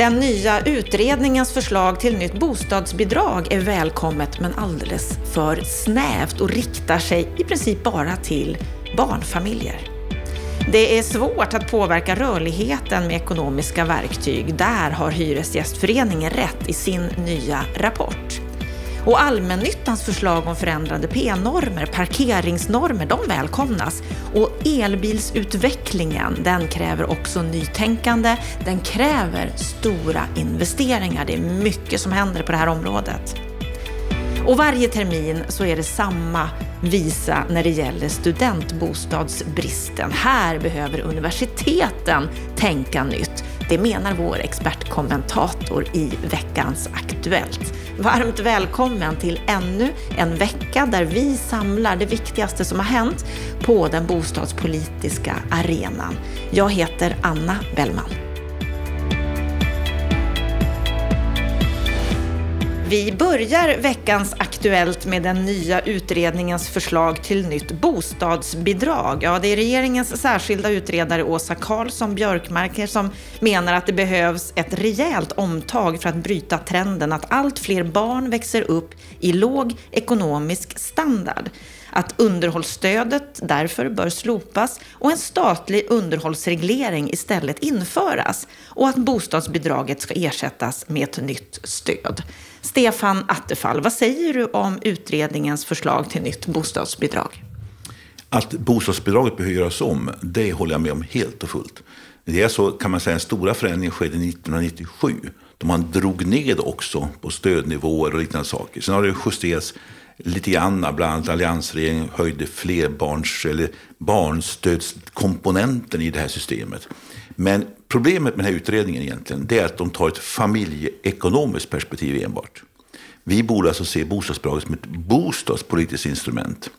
Den nya utredningens förslag till nytt bostadsbidrag är välkommet men alldeles för snävt och riktar sig i princip bara till barnfamiljer. Det är svårt att påverka rörligheten med ekonomiska verktyg. Där har Hyresgästföreningen rätt i sin nya rapport. Och allmännyttans förslag om förändrade P-normer, parkeringsnormer, de välkomnas. Och elbilsutvecklingen, den kräver också nytänkande. Den kräver stora investeringar. Det är mycket som händer på det här området. Och varje termin så är det samma visa när det gäller studentbostadsbristen. Här behöver universiteten tänka nytt. Det menar vår expertkommentator i veckans Aktuellt. Varmt välkommen till ännu en vecka där vi samlar det viktigaste som har hänt på den bostadspolitiska arenan. Jag heter Anna Bellman. Vi börjar veckans Aktuellt med den nya utredningens förslag till nytt bostadsbidrag. Ja, det är regeringens särskilda utredare Åsa Karlsson Björkmarker som menar att det behövs ett rejält omtag för att bryta trenden att allt fler barn växer upp i låg ekonomisk standard att underhållsstödet därför bör slopas och en statlig underhållsreglering istället införas och att bostadsbidraget ska ersättas med ett nytt stöd. Stefan Attefall, vad säger du om utredningens förslag till nytt bostadsbidrag? Att bostadsbidraget behöver göras om, det håller jag med om helt och fullt. Det är så, kan man säga, den stora förändringen skedde 1997. Då man drog ned också på stödnivåer och liknande saker. Sen har det justerats lite grann, bland annat alliansregeringen höjde flerbarns eller barnstödskomponenten i det här systemet. Men problemet med den här utredningen egentligen, det är att de tar ett familjeekonomiskt perspektiv enbart. Vi borde alltså se bostadsbidraget som ett bostadspolitiskt instrument.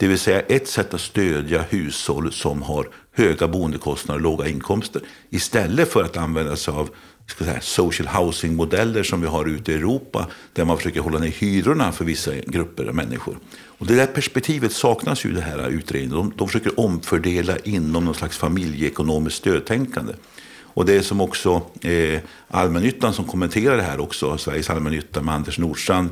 Det vill säga ett sätt att stödja hushåll som har höga boendekostnader och låga inkomster. Istället för att använda sig av ska säga, social housing-modeller som vi har ute i Europa. Där man försöker hålla ner hyrorna för vissa grupper av människor. Och det där perspektivet saknas ju i den här utredningen. De, de försöker omfördela inom någon slags familjeekonomiskt stödtänkande. Och det är som också eh, allmännyttan som kommenterar det här också, Sveriges allmännytta med Anders Nordstrand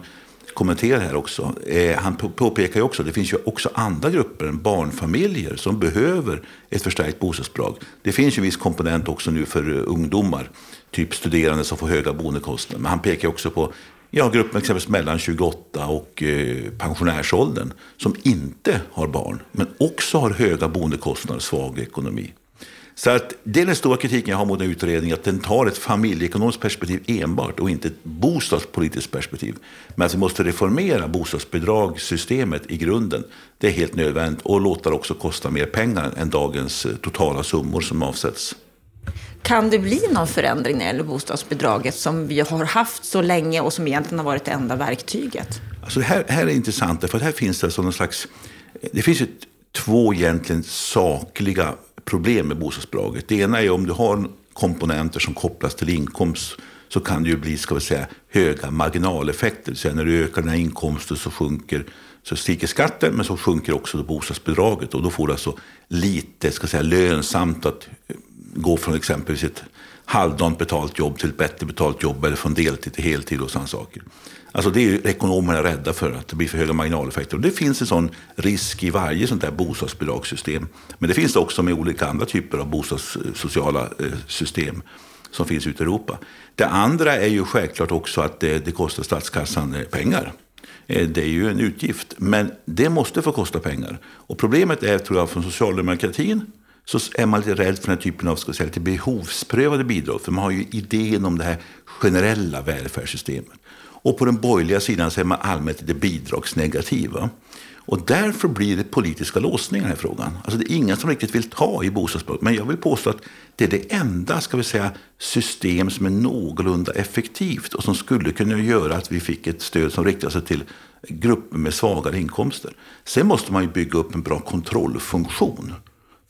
kommentera här också. Eh, han påpekar ju också att det finns ju också andra grupper än barnfamiljer som behöver ett förstärkt bostadsbidrag. Det finns ju en viss komponent också nu för eh, ungdomar, typ studerande som får höga boendekostnader. Men han pekar också på ja, gruppen exempelvis mellan 28 och eh, pensionärsåldern som inte har barn, men också har höga boendekostnader och svag ekonomi. Så att det är den stora kritiken jag har mot den utredningen, att den tar ett familjeekonomiskt perspektiv enbart och inte ett bostadspolitiskt perspektiv. Men att vi måste reformera bostadsbidragssystemet i grunden. Det är helt nödvändigt och låta det också kosta mer pengar än dagens eh, totala summor som avsätts. Kan det bli någon förändring när det gäller bostadsbidraget som vi har haft så länge och som egentligen har varit det enda verktyget? Alltså här, här är intressant, för här finns det alltså någon slags... Det finns ju två egentligen sakliga problem med bostadsbidraget. Det ena är om du har komponenter som kopplas till inkomst så kan det ju bli ska vi säga, höga marginaleffekter. Så när du ökar dina inkomster så sjunker så stiger skatten men så sjunker också bostadsbidraget och då får du alltså lite ska säga, lönsamt att gå från exempelvis ett halvdant betalt jobb till ett bättre betalt jobb eller från deltid till heltid och sådana saker. Alltså det är ekonomerna rädda för, att det blir för höga marginaleffekter. Och det finns en sån risk i varje sånt där bostadsbidragssystem. Men det finns det också med olika andra typer av bostadssociala eh, system som finns ute i Europa. Det andra är ju självklart också att det, det kostar statskassan eh, pengar. Det är ju en utgift, men det måste få kosta pengar. Och problemet är, tror jag, från socialdemokratin så är man lite rädd för den här typen av ska säga, lite behovsprövade bidrag. För man har ju idén om det här generella välfärdssystemet. Och på den borgerliga sidan så är man allmänt lite bidragsnegativa. Och därför blir det politiska låsningar i den här frågan. Alltså det är ingen som riktigt vill ta i bostadsbidraget. Men jag vill påstå att det är det enda ska vi säga, system som är någorlunda effektivt och som skulle kunna göra att vi fick ett stöd som riktar sig till grupper med svagare inkomster. Sen måste man ju bygga upp en bra kontrollfunktion.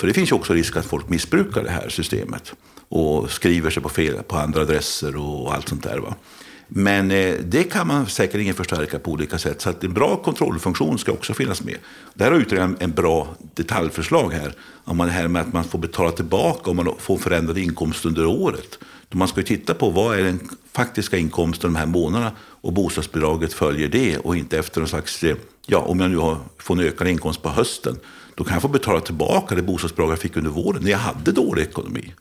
För det finns ju också risk att folk missbrukar det här systemet och skriver sig på, fel, på andra adresser och allt sånt där. Va? Men eh, det kan man säkerligen förstärka på olika sätt. Så att en bra kontrollfunktion ska också finnas med. Där har utredaren en bra detaljförslag här. Om man det här med att man får betala tillbaka om man får förändrad inkomst under året. Då man ska ju titta på vad är den faktiska inkomsten de här månaderna och bostadsbidraget följer det och inte efter någon slags, eh, ja om jag nu har, får en ökad inkomst på hösten, då kan jag få betala tillbaka det bostadsbidrag jag fick under våren när jag hade dålig ekonomi.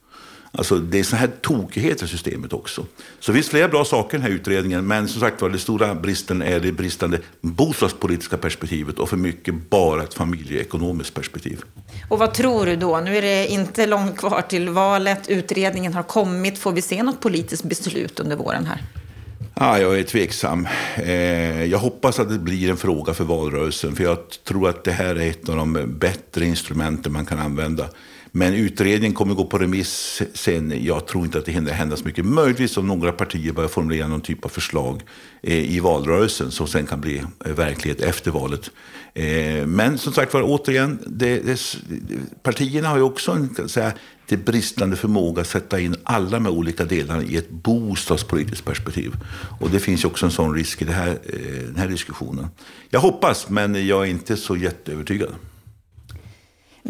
Alltså det är sådana här tokigheter i systemet också. Så det finns flera bra saker i den här utredningen, men som sagt var, den stora bristen är det bristande bostadspolitiska perspektivet och för mycket bara ett familjeekonomiskt perspektiv. Och vad tror du då? Nu är det inte långt kvar till valet, utredningen har kommit. Får vi se något politiskt beslut under våren här? Ja, jag är tveksam. Eh, jag hoppas att det blir en fråga för valrörelsen. För jag tror att det här är ett av de bättre instrumenten man kan använda. Men utredningen kommer gå på remiss sen. Jag tror inte att det hinner hända så mycket. Möjligtvis om några partier börjar formulera någon typ av förslag eh, i valrörelsen som sen kan bli eh, verklighet efter valet. Eh, men som sagt var, återigen, det, det, partierna har ju också en säga, det bristande förmåga att sätta in alla de olika delarna i ett bostadspolitiskt perspektiv. Och det finns ju också en sån risk i här, eh, den här diskussionen. Jag hoppas, men jag är inte så jätteövertygad.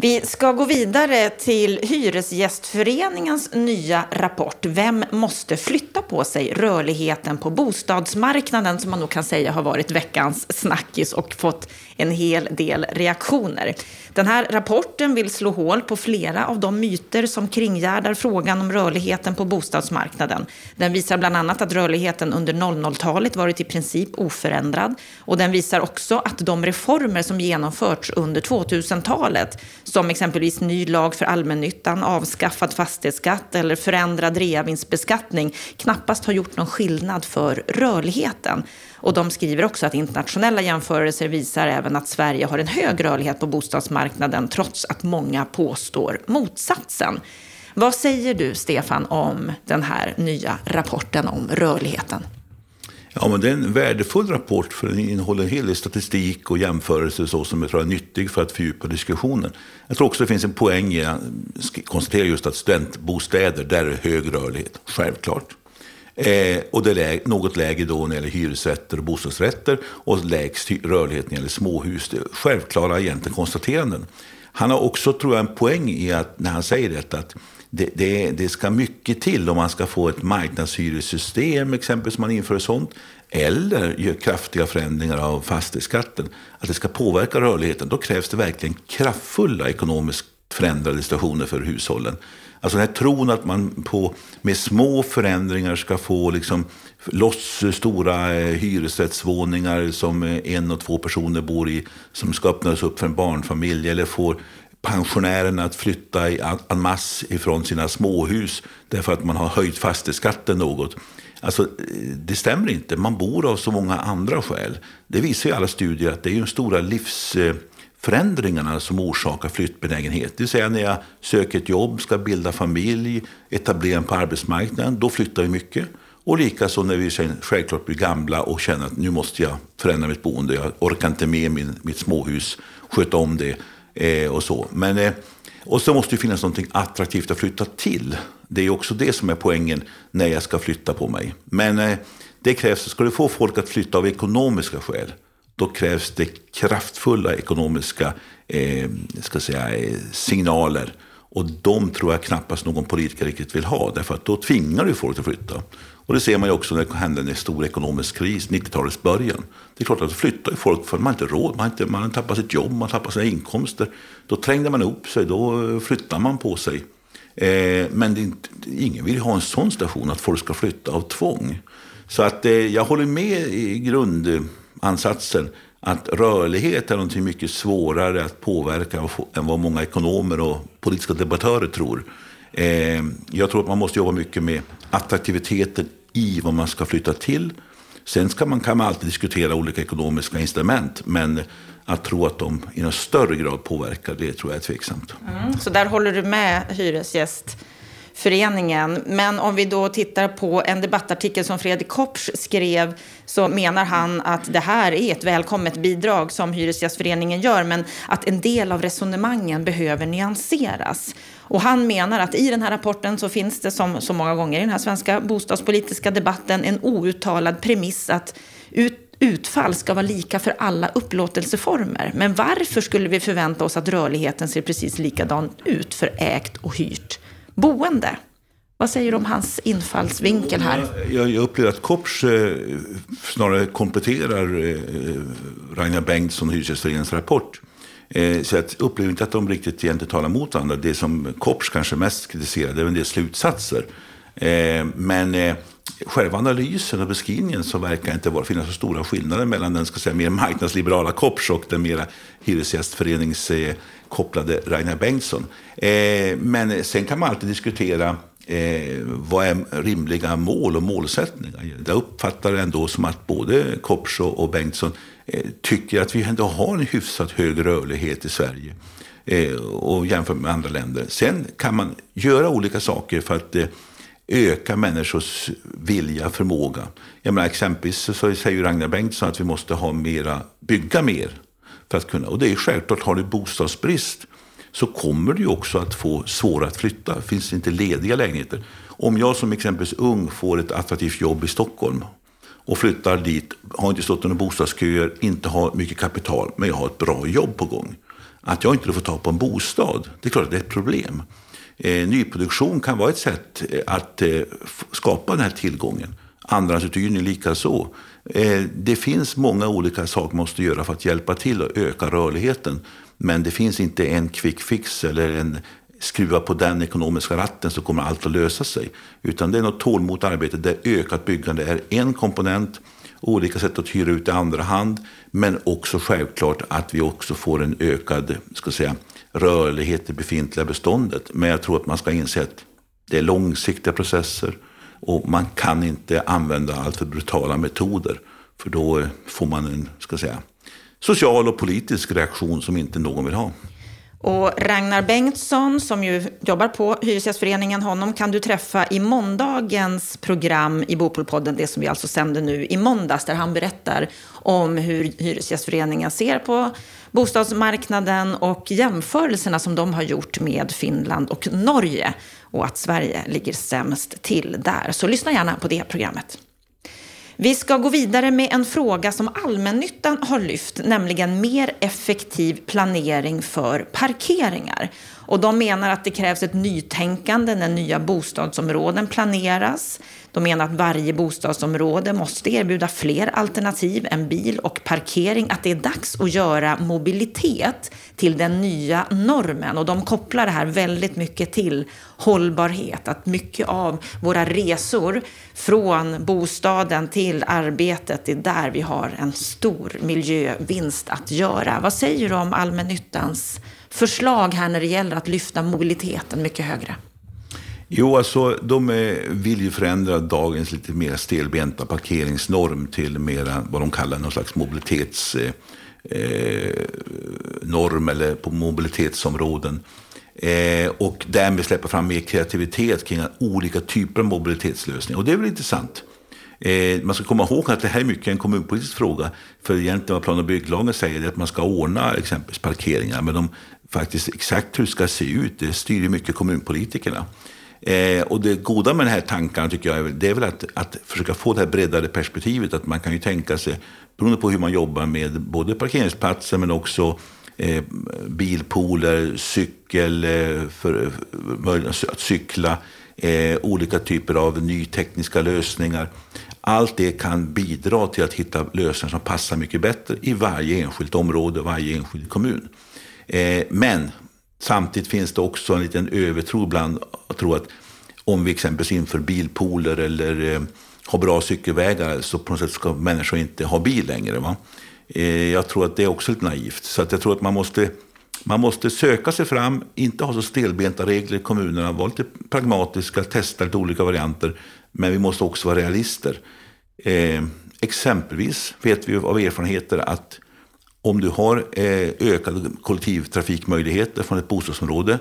Vi ska gå vidare till Hyresgästföreningens nya rapport Vem måste flytta på sig? Rörligheten på bostadsmarknaden som man nog kan säga har varit veckans snackis och fått en hel del reaktioner. Den här rapporten vill slå hål på flera av de myter som kringgärdar frågan om rörligheten på bostadsmarknaden. Den visar bland annat att rörligheten under 00-talet varit i princip oförändrad. Och den visar också att de reformer som genomförts under 2000-talet, som exempelvis ny lag för allmännyttan, avskaffad fastighetsskatt eller förändrad reavinstbeskattning, knappast har gjort någon skillnad för rörligheten. Och de skriver också att internationella jämförelser visar även att Sverige har en hög rörlighet på bostadsmarknaden trots att många påstår motsatsen. Vad säger du, Stefan, om den här nya rapporten om rörligheten? Ja, men det är en värdefull rapport för den innehåller en hel del statistik och jämförelser så som jag tror är nyttig för att fördjupa diskussionen. Jag tror också det finns en poäng i att konstatera just att studentbostäder, där är hög rörlighet, självklart. Eh, och det är något lägre då när det gäller hyresrätter och bostadsrätter och lägst rörlighet när det gäller småhus. Det är självklara egentligen konstateranden. Han har också, tror jag, en poäng i att när han säger detta att det, det, det ska mycket till om man ska få ett marknadshyressystem, exempelvis man inför sånt, eller gör kraftiga förändringar av fastighetsskatten, att det ska påverka rörligheten. Då krävs det verkligen kraftfulla ekonomiskt förändrade situationer för hushållen. Alltså den här tron att man på, med små förändringar ska få liksom loss stora eh, hyresrättsvåningar som eh, en och två personer bor i, som ska öppnas upp för en barnfamilj, eller får pensionärerna att flytta i en mass ifrån sina småhus därför att man har höjt fastighetsskatten något. Alltså, det stämmer inte. Man bor av så många andra skäl. Det visar ju alla studier att det är de stora livsförändringarna som orsakar flyttbenägenhet. Det vill säga när jag söker ett jobb, ska bilda familj, etablera på arbetsmarknaden, då flyttar vi mycket. Och likaså när vi självklart blir gamla och känner att nu måste jag förändra mitt boende. Jag orkar inte med min, mitt småhus, sköta om det eh, och så. Men, eh, och så måste det finnas något attraktivt att flytta till. Det är också det som är poängen när jag ska flytta på mig. Men eh, det krävs, ska du få folk att flytta av ekonomiska skäl, då krävs det kraftfulla ekonomiska eh, ska säga, eh, signaler. Och de tror jag knappast någon politiker riktigt vill ha. Därför att då tvingar du folk att flytta. Och det ser man ju också när det hände en stor ekonomisk kris, 90-talets början. Det är klart att då flyttar folk för man har inte råd, man har, inte, man har tappat sitt jobb, man har tappat sina inkomster. Då trängde man upp sig, då eh, flyttar man på sig. Eh, men det, ingen vill ha en sån station att folk ska flytta av tvång. Så att eh, jag håller med i grundansatsen att rörlighet är något mycket svårare att påverka än vad många ekonomer och politiska debattörer tror. Eh, jag tror att man måste jobba mycket med attraktiviteten i vad man ska flytta till. Sen ska man, kan man alltid diskutera olika ekonomiska instrument, men att tro att de i någon större grad påverkar, det tror jag är tveksamt. Mm, så där håller du med Hyresgästföreningen. Men om vi då tittar på en debattartikel som Fredrik Kopsch skrev så menar han att det här är ett välkommet bidrag som Hyresgästföreningen gör men att en del av resonemangen behöver nyanseras. Och han menar att i den här rapporten så finns det som så många gånger i den här svenska bostadspolitiska debatten en outtalad premiss att ut, utfall ska vara lika för alla upplåtelseformer. Men varför skulle vi förvänta oss att rörligheten ser precis likadan ut för ägt och hyrt boende? Vad säger du om hans infallsvinkel här? Jag, jag upplever att Kopps eh, snarare kompletterar eh, Ragnar Bengtsson och Hyresgästföreningens rapport. Eh, så jag upplever inte att de riktigt egentligen talar mot varandra. Det som Kopps kanske mest kritiserade det är en del slutsatser. Eh, men eh, själva analysen och beskrivningen så verkar inte vara, finnas så stora skillnader mellan den ska säga, mer marknadsliberala Kopps och den mer hyresgästföreningskopplade Ragnar Bengtsson. Men sen kan man alltid diskutera eh, vad är rimliga mål och målsättningar? Jag uppfattar det ändå som att både Kopsch och Bengtsson Eh, tycker att vi ändå har en hyfsat hög rörlighet i Sverige eh, och jämfört med andra länder. Sen kan man göra olika saker för att eh, öka människors vilja, förmåga. Jag menar, exempelvis så säger Ragnar Bengtsson att vi måste ha mera, bygga mer. För att kunna. Och det är självklart, har du bostadsbrist så kommer du också att få svårare att flytta. Finns det inte lediga lägenheter? Om jag som exempelvis ung får ett attraktivt jobb i Stockholm och flyttar dit, har inte stått under bostadsköer, inte har mycket kapital, men jag har ett bra jobb på gång. Att jag inte får ta på en bostad, det är klart att det är ett problem. Eh, nyproduktion kan vara ett sätt eh, att eh, skapa den här tillgången. Andrahandsuthyrning likaså. Eh, det finns många olika saker man måste göra för att hjälpa till att öka rörligheten. Men det finns inte en quick fix eller en skruva på den ekonomiska ratten så kommer allt att lösa sig. Utan det är något tålmodigt arbete där ökat byggande är en komponent, olika sätt att hyra ut i andra hand, men också självklart att vi också får en ökad ska säga, rörlighet i befintliga beståndet. Men jag tror att man ska inse att det är långsiktiga processer och man kan inte använda alltför brutala metoder. För då får man en, ska säga, social och politisk reaktion som inte någon vill ha. Och Ragnar Bengtsson, som ju jobbar på Hyresgästföreningen, honom kan du träffa i måndagens program i Bopolpodden, det som vi alltså sänder nu i måndags, där han berättar om hur Hyresgästföreningen ser på bostadsmarknaden och jämförelserna som de har gjort med Finland och Norge och att Sverige ligger sämst till där. Så lyssna gärna på det programmet. Vi ska gå vidare med en fråga som allmännyttan har lyft, nämligen mer effektiv planering för parkeringar. Och de menar att det krävs ett nytänkande när nya bostadsområden planeras. De menar att varje bostadsområde måste erbjuda fler alternativ än bil och parkering. Att det är dags att göra mobilitet till den nya normen. Och de kopplar det här väldigt mycket till hållbarhet. Att mycket av våra resor från bostaden till arbetet, det är där vi har en stor miljövinst att göra. Vad säger du om allmännyttans förslag här när det gäller att lyfta mobiliteten mycket högre? Jo, alltså de eh, vill ju förändra dagens lite mer stelbenta parkeringsnorm till mera vad de kallar någon slags mobilitetsnorm eh, eh eller på mobilitetsområden. Eh, och därmed släppa fram mer kreativitet kring olika typer av mobilitetslösningar. Och det är väl intressant. Eh, man ska komma ihåg att det här är mycket en kommunpolitisk fråga. För egentligen vad plan och bygglagen säger är att man ska ordna exempelvis parkeringar. Men de faktiskt exakt hur det ska se ut, det styr ju mycket kommunpolitikerna. Eh, och det goda med den här tankarna tycker jag det är väl att, att försöka få det här breddade perspektivet. Att man kan ju tänka sig, beroende på hur man jobbar med både parkeringsplatser men också eh, bilpooler, cykel, eh, för, möjlighet att cykla, eh, olika typer av nytekniska lösningar. Allt det kan bidra till att hitta lösningar som passar mycket bättre i varje enskilt område, varje enskild kommun. Eh, men samtidigt finns det också en liten övertro ibland att tro att om vi exempelvis inför bilpooler eller eh, har bra cykelvägar så på något sätt ska människor inte ha bil längre. Va? Eh, jag tror att det är också lite naivt. Så att jag tror att man måste, man måste söka sig fram, inte ha så stelbenta regler i kommunerna, vara lite pragmatiska, testa lite olika varianter. Men vi måste också vara realister. Eh, exempelvis vet vi av erfarenheter att om du har eh, ökade kollektivtrafikmöjligheter från ett bostadsområde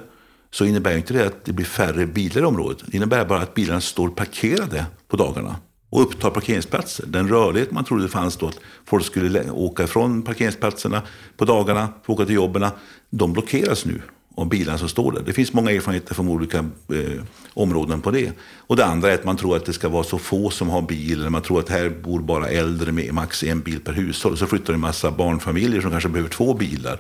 så innebär inte det att det blir färre bilar i området. Det innebär bara att bilarna står parkerade på dagarna och upptar parkeringsplatser. Den rörlighet man trodde fanns då, att folk skulle åka ifrån parkeringsplatserna på dagarna för att åka till jobben, de blockeras nu om bilarna som står där. Det finns många erfarenheter från olika eh, områden på det. Och det andra är att man tror att det ska vara så få som har bil. Eller man tror att här bor bara äldre med max en bil per hushåll. Så flyttar en massa barnfamiljer som kanske behöver två bilar.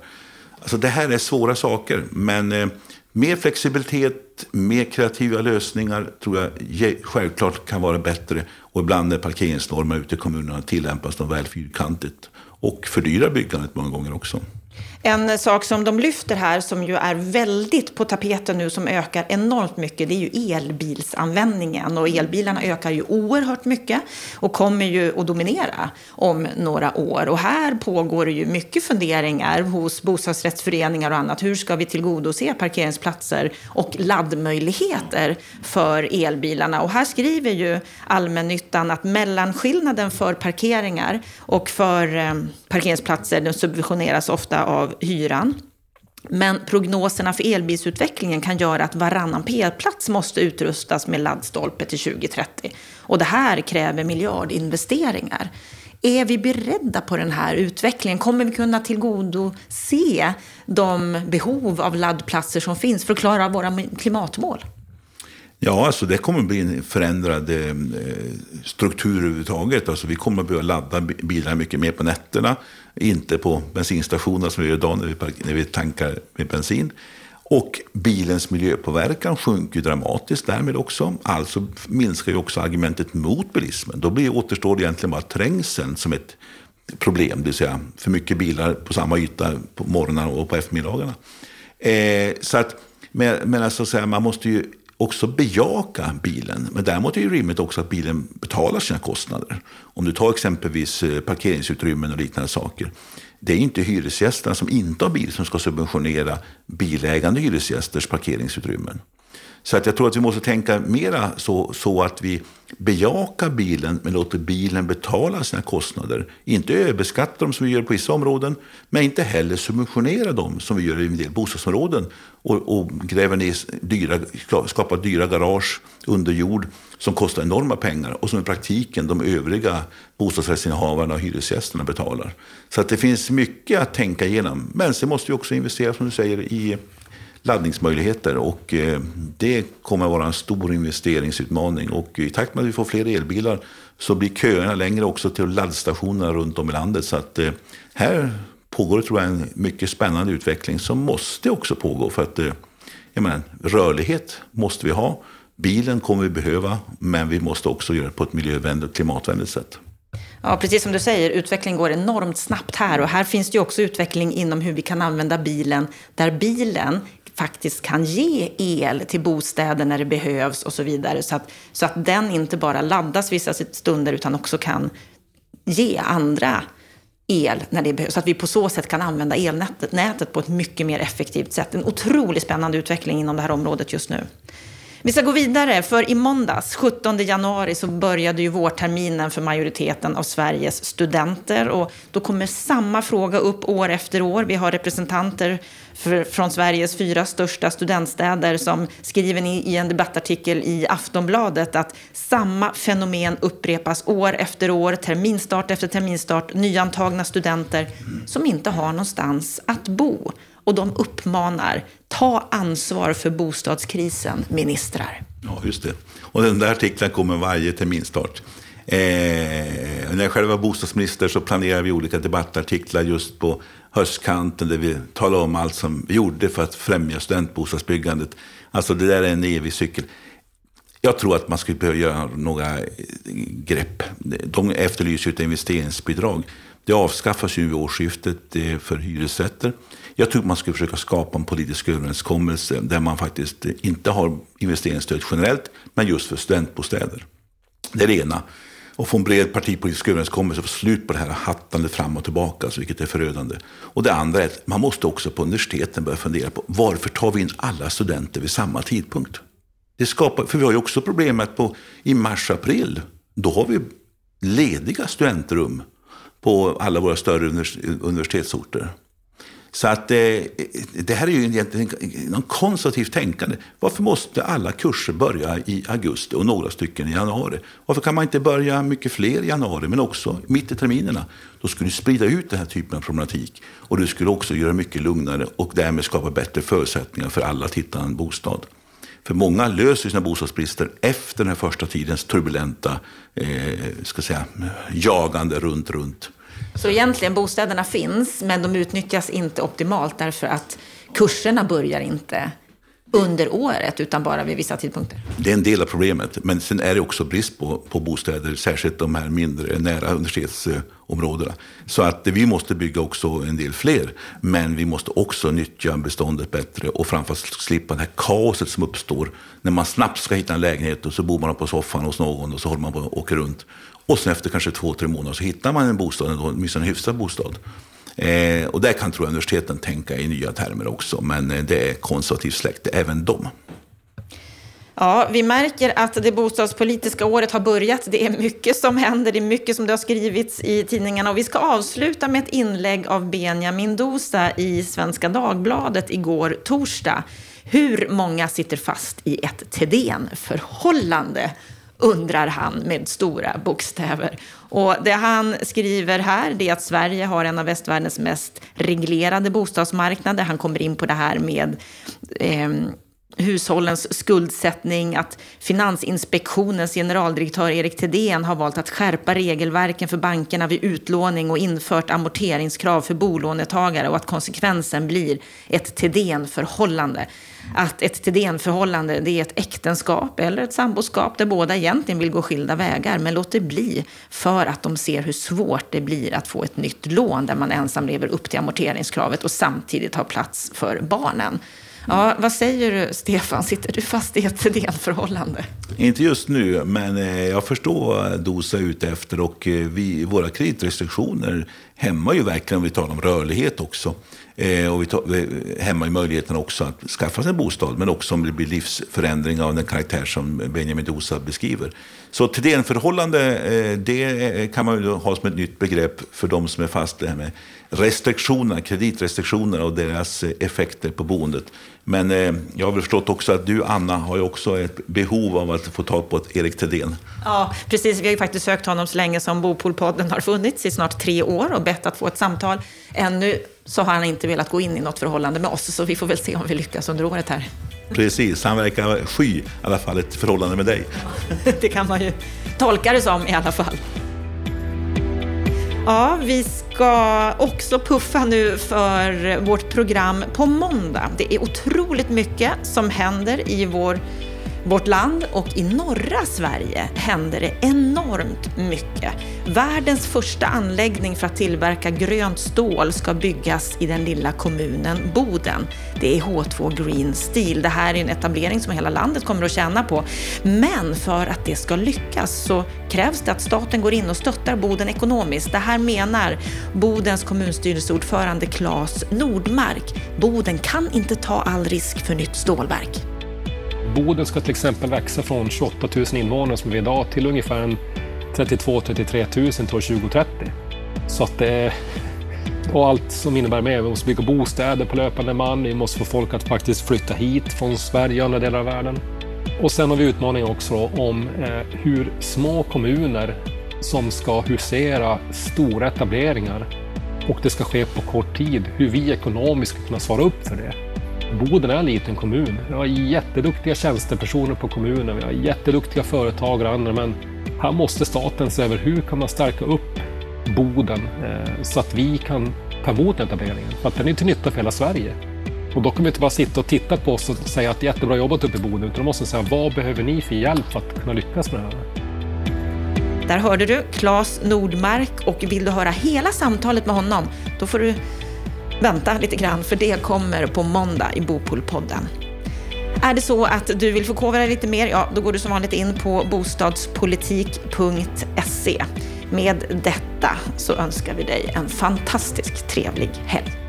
Alltså det här är svåra saker. Men eh, mer flexibilitet, mer kreativa lösningar tror jag självklart kan vara bättre. Och ibland när parkeringsnormer ute i kommunerna tillämpas de väl fyrkantigt. Och fördyrar byggandet många gånger också. En sak som de lyfter här, som ju är väldigt på tapeten nu, som ökar enormt mycket, det är ju elbilsanvändningen. Och elbilarna ökar ju oerhört mycket och kommer ju att dominera om några år. Och här pågår det ju mycket funderingar hos bostadsrättsföreningar och annat. Hur ska vi tillgodose parkeringsplatser och laddmöjligheter för elbilarna? Och här skriver ju allmännyttan att mellanskillnaden för parkeringar och för eh, parkeringsplatser den subventioneras ofta av hyran. Men prognoserna för elbilsutvecklingen kan göra att varannan p-plats måste utrustas med laddstolpe till 2030. Och det här kräver miljardinvesteringar. Är vi beredda på den här utvecklingen? Kommer vi kunna tillgodose de behov av laddplatser som finns för att klara våra klimatmål? Ja, alltså det kommer att bli en förändrad eh, struktur överhuvudtaget. Alltså vi kommer att behöva ladda bilar mycket mer på nätterna. Inte på bensinstationerna som vi gör idag när vi, när vi tankar med bensin. Och bilens miljöpåverkan sjunker dramatiskt därmed också. Alltså minskar ju också argumentet mot bilismen. Då blir, återstår egentligen bara trängseln som ett problem. Det vill säga för mycket bilar på samma yta på morgnarna och på eftermiddagarna. Eh, så att, men, men alltså, så här, man måste ju också bejaka bilen. Men däremot är det rimligt också att bilen betalar sina kostnader. Om du tar exempelvis eh, parkeringsutrymmen och liknande saker. Det är inte hyresgästerna som inte har bil som ska subventionera bilägande hyresgästers parkeringsutrymmen. Så att jag tror att vi måste tänka mera så, så att vi bejakar bilen men låter bilen betala sina kostnader. Inte överbeskatta dem som vi gör på vissa områden, men inte heller subventionera dem som vi gör i en del bostadsområden och, och gräver ner dyra, skapar dyra garage under jord som kostar enorma pengar och som i praktiken de övriga bostadsrättsinnehavarna och hyresgästerna betalar. Så att det finns mycket att tänka igenom. Men sen måste vi också investera, som du säger, i laddningsmöjligheter. Och eh, det kommer att vara en stor investeringsutmaning. Och i takt med att vi får fler elbilar så blir köerna längre också till laddstationerna runt om i landet. Så att eh, här pågår tror jag en mycket spännande utveckling som måste också pågå. För att eh, jag menar, rörlighet måste vi ha. Bilen kommer vi behöva, men vi måste också göra det på ett miljövänligt och klimatvänligt sätt. Ja, precis som du säger, utvecklingen går enormt snabbt här. Och här finns det ju också utveckling inom hur vi kan använda bilen, där bilen faktiskt kan ge el till bostäder när det behövs och så vidare. Så att, så att den inte bara laddas vissa stunder utan också kan ge andra el när det behövs. Så att vi på så sätt kan använda elnätet nätet på ett mycket mer effektivt sätt. En otroligt spännande utveckling inom det här området just nu. Vi ska gå vidare, för i måndags, 17 januari, så började ju vårterminen för majoriteten av Sveriges studenter. Och då kommer samma fråga upp år efter år. Vi har representanter för, från Sveriges fyra största studentstäder som skriver i, i en debattartikel i Aftonbladet att samma fenomen upprepas år efter år, terminstart efter terminstart, nyantagna studenter som inte har någonstans att bo. Och de uppmanar, ta ansvar för bostadskrisen, ministrar. Ja, just det. Och den där artikeln kommer varje terminstart. Eh, när jag själv var bostadsminister så planerade vi olika debattartiklar just på höstkanten där vi talade om allt som vi gjorde för att främja studentbostadsbyggandet. Alltså det där är en evig cykel. Jag tror att man skulle behöva göra några eh, grepp. De efterlyser ett investeringsbidrag. Det avskaffas ju vid årsskiftet eh, för hyresrätter. Jag tror att man skulle försöka skapa en politisk överenskommelse där man faktiskt eh, inte har investeringsstöd generellt, men just för studentbostäder. Det är det ena. Och få en bred partipolitisk överenskommelse och få slut på det här hattandet fram och tillbaka, alltså, vilket är förödande. Och det andra är att man måste också på universiteten börja fundera på varför tar vi in alla studenter vid samma tidpunkt? Det skapar, för vi har ju också problemet på i mars-april, då har vi lediga studentrum på alla våra större universitetsorter. Så att eh, det här är ju egentligen någon konservativt tänkande. Varför måste alla kurser börja i augusti och några stycken i januari? Varför kan man inte börja mycket fler i januari, men också mitt i terminerna? Då skulle du sprida ut den här typen av problematik. Och du skulle också göra mycket lugnare och därmed skapa bättre förutsättningar för alla att hitta en bostad. För många löser sina bostadsbrister efter den här första tidens turbulenta eh, ska säga, jagande runt, runt. Så egentligen bostäderna finns, men de utnyttjas inte optimalt därför att kurserna börjar inte under året, utan bara vid vissa tidpunkter. Det är en del av problemet. Men sen är det också brist på, på bostäder, särskilt de här mindre, nära universitetsområdena. Så att vi måste bygga också en del fler. Men vi måste också nyttja beståndet bättre och framförallt slippa det här kaoset som uppstår när man snabbt ska hitta en lägenhet och så bor man på soffan hos någon och så håller man på och åker runt. Och sen efter kanske två, tre månader så hittar man en bostad, åtminstone en hyfsad bostad. Eh, och där kan tror jag universiteten tänka i nya termer också, men eh, det är konservativt släkt, även de. Ja, vi märker att det bostadspolitiska året har börjat. Det är mycket som händer, det är mycket som det har skrivits i tidningarna. Och vi ska avsluta med ett inlägg av Benjamin Dosa i Svenska Dagbladet igår torsdag. Hur många sitter fast i ett Thedéen-förhållande? Undrar han med stora bokstäver. Och det han skriver här är att Sverige har en av västvärldens mest reglerade bostadsmarknader. Han kommer in på det här med eh, hushållens skuldsättning, att Finansinspektionens generaldirektör Erik Thedéen har valt att skärpa regelverken för bankerna vid utlåning och infört amorteringskrav för bolånetagare och att konsekvensen blir ett Thedéen-förhållande att ett Thedéen-förhållande det är ett äktenskap eller ett samboskap där båda egentligen vill gå skilda vägar men låter bli för att de ser hur svårt det blir att få ett nytt lån där man ensam lever upp till amorteringskravet och samtidigt har plats för barnen. Ja, vad säger du, Stefan? Sitter du fast i ett Thedéen-förhållande? Inte just nu, men eh, jag förstår vad Dosa är ute efter. Och eh, vi, våra kreditrestriktioner hämmar ju verkligen, om vi talar om rörlighet också. Eh, och vi, tar, vi hämmar möjligheten också att skaffa sig en bostad, men också om det blir livsförändring av den karaktär som Benjamin Dosa beskriver. Så Thedéen-förhållande, det kan man ju ha som ett nytt begrepp för de som är fast det här med restriktionerna, kreditrestriktionerna och deras eh, effekter på boendet. Men eh, jag har förstått också att du, Anna, har ju också ett behov av att få tag på ett Erik Thedéen. Ja, precis. Vi har ju faktiskt sökt honom så länge som Bopolpodden har funnits, i snart tre år, och bett att få ett samtal. Ännu så har han inte velat gå in i något förhållande med oss, så vi får väl se om vi lyckas under året här. Precis, han verkar sky i alla fall ett förhållande med dig. det kan man ju tolka det som i alla fall. Ja, vi ska också puffa nu för vårt program på måndag. Det är otroligt mycket som händer i vår vårt land och i norra Sverige händer det enormt mycket. Världens första anläggning för att tillverka grönt stål ska byggas i den lilla kommunen Boden. Det är H2 Green Steel. Det här är en etablering som hela landet kommer att tjäna på. Men för att det ska lyckas så krävs det att staten går in och stöttar Boden ekonomiskt. Det här menar Bodens kommunstyrelseordförande Claes Nordmark. Boden kan inte ta all risk för nytt stålverk. Boden ska till exempel växa från 28 000 invånare som vi är idag till ungefär 32-33 000 till år 2030. Så att det och allt som innebär med. Vi måste bygga bostäder på löpande man. Vi måste få folk att faktiskt flytta hit från Sverige och andra delar av världen. Och sen har vi utmaningen också om eh, hur små kommuner som ska husera stora etableringar och det ska ske på kort tid, hur vi ekonomiskt ska kunna svara upp för det. Boden är en liten kommun. Vi har jätteduktiga tjänstepersoner på kommunen, vi har jätteduktiga företagare och andra, men här måste staten se över hur kan man stärka upp Boden eh, så att vi kan ta emot etableringen. För att den är till nytta för hela Sverige. Och då kan vi inte bara sitta och titta på oss och säga att jättebra jobbat uppe i Boden, utan då måste säga vad behöver ni för hjälp för att kunna lyckas med det här? Där hörde du Claes Nordmark och vill du höra hela samtalet med honom, då får du vänta lite grann, för det kommer på måndag i Bopolpodden. Är det så att du vill förkovra dig lite mer, ja, då går du som vanligt in på bostadspolitik.se. Med detta så önskar vi dig en fantastiskt trevlig helg.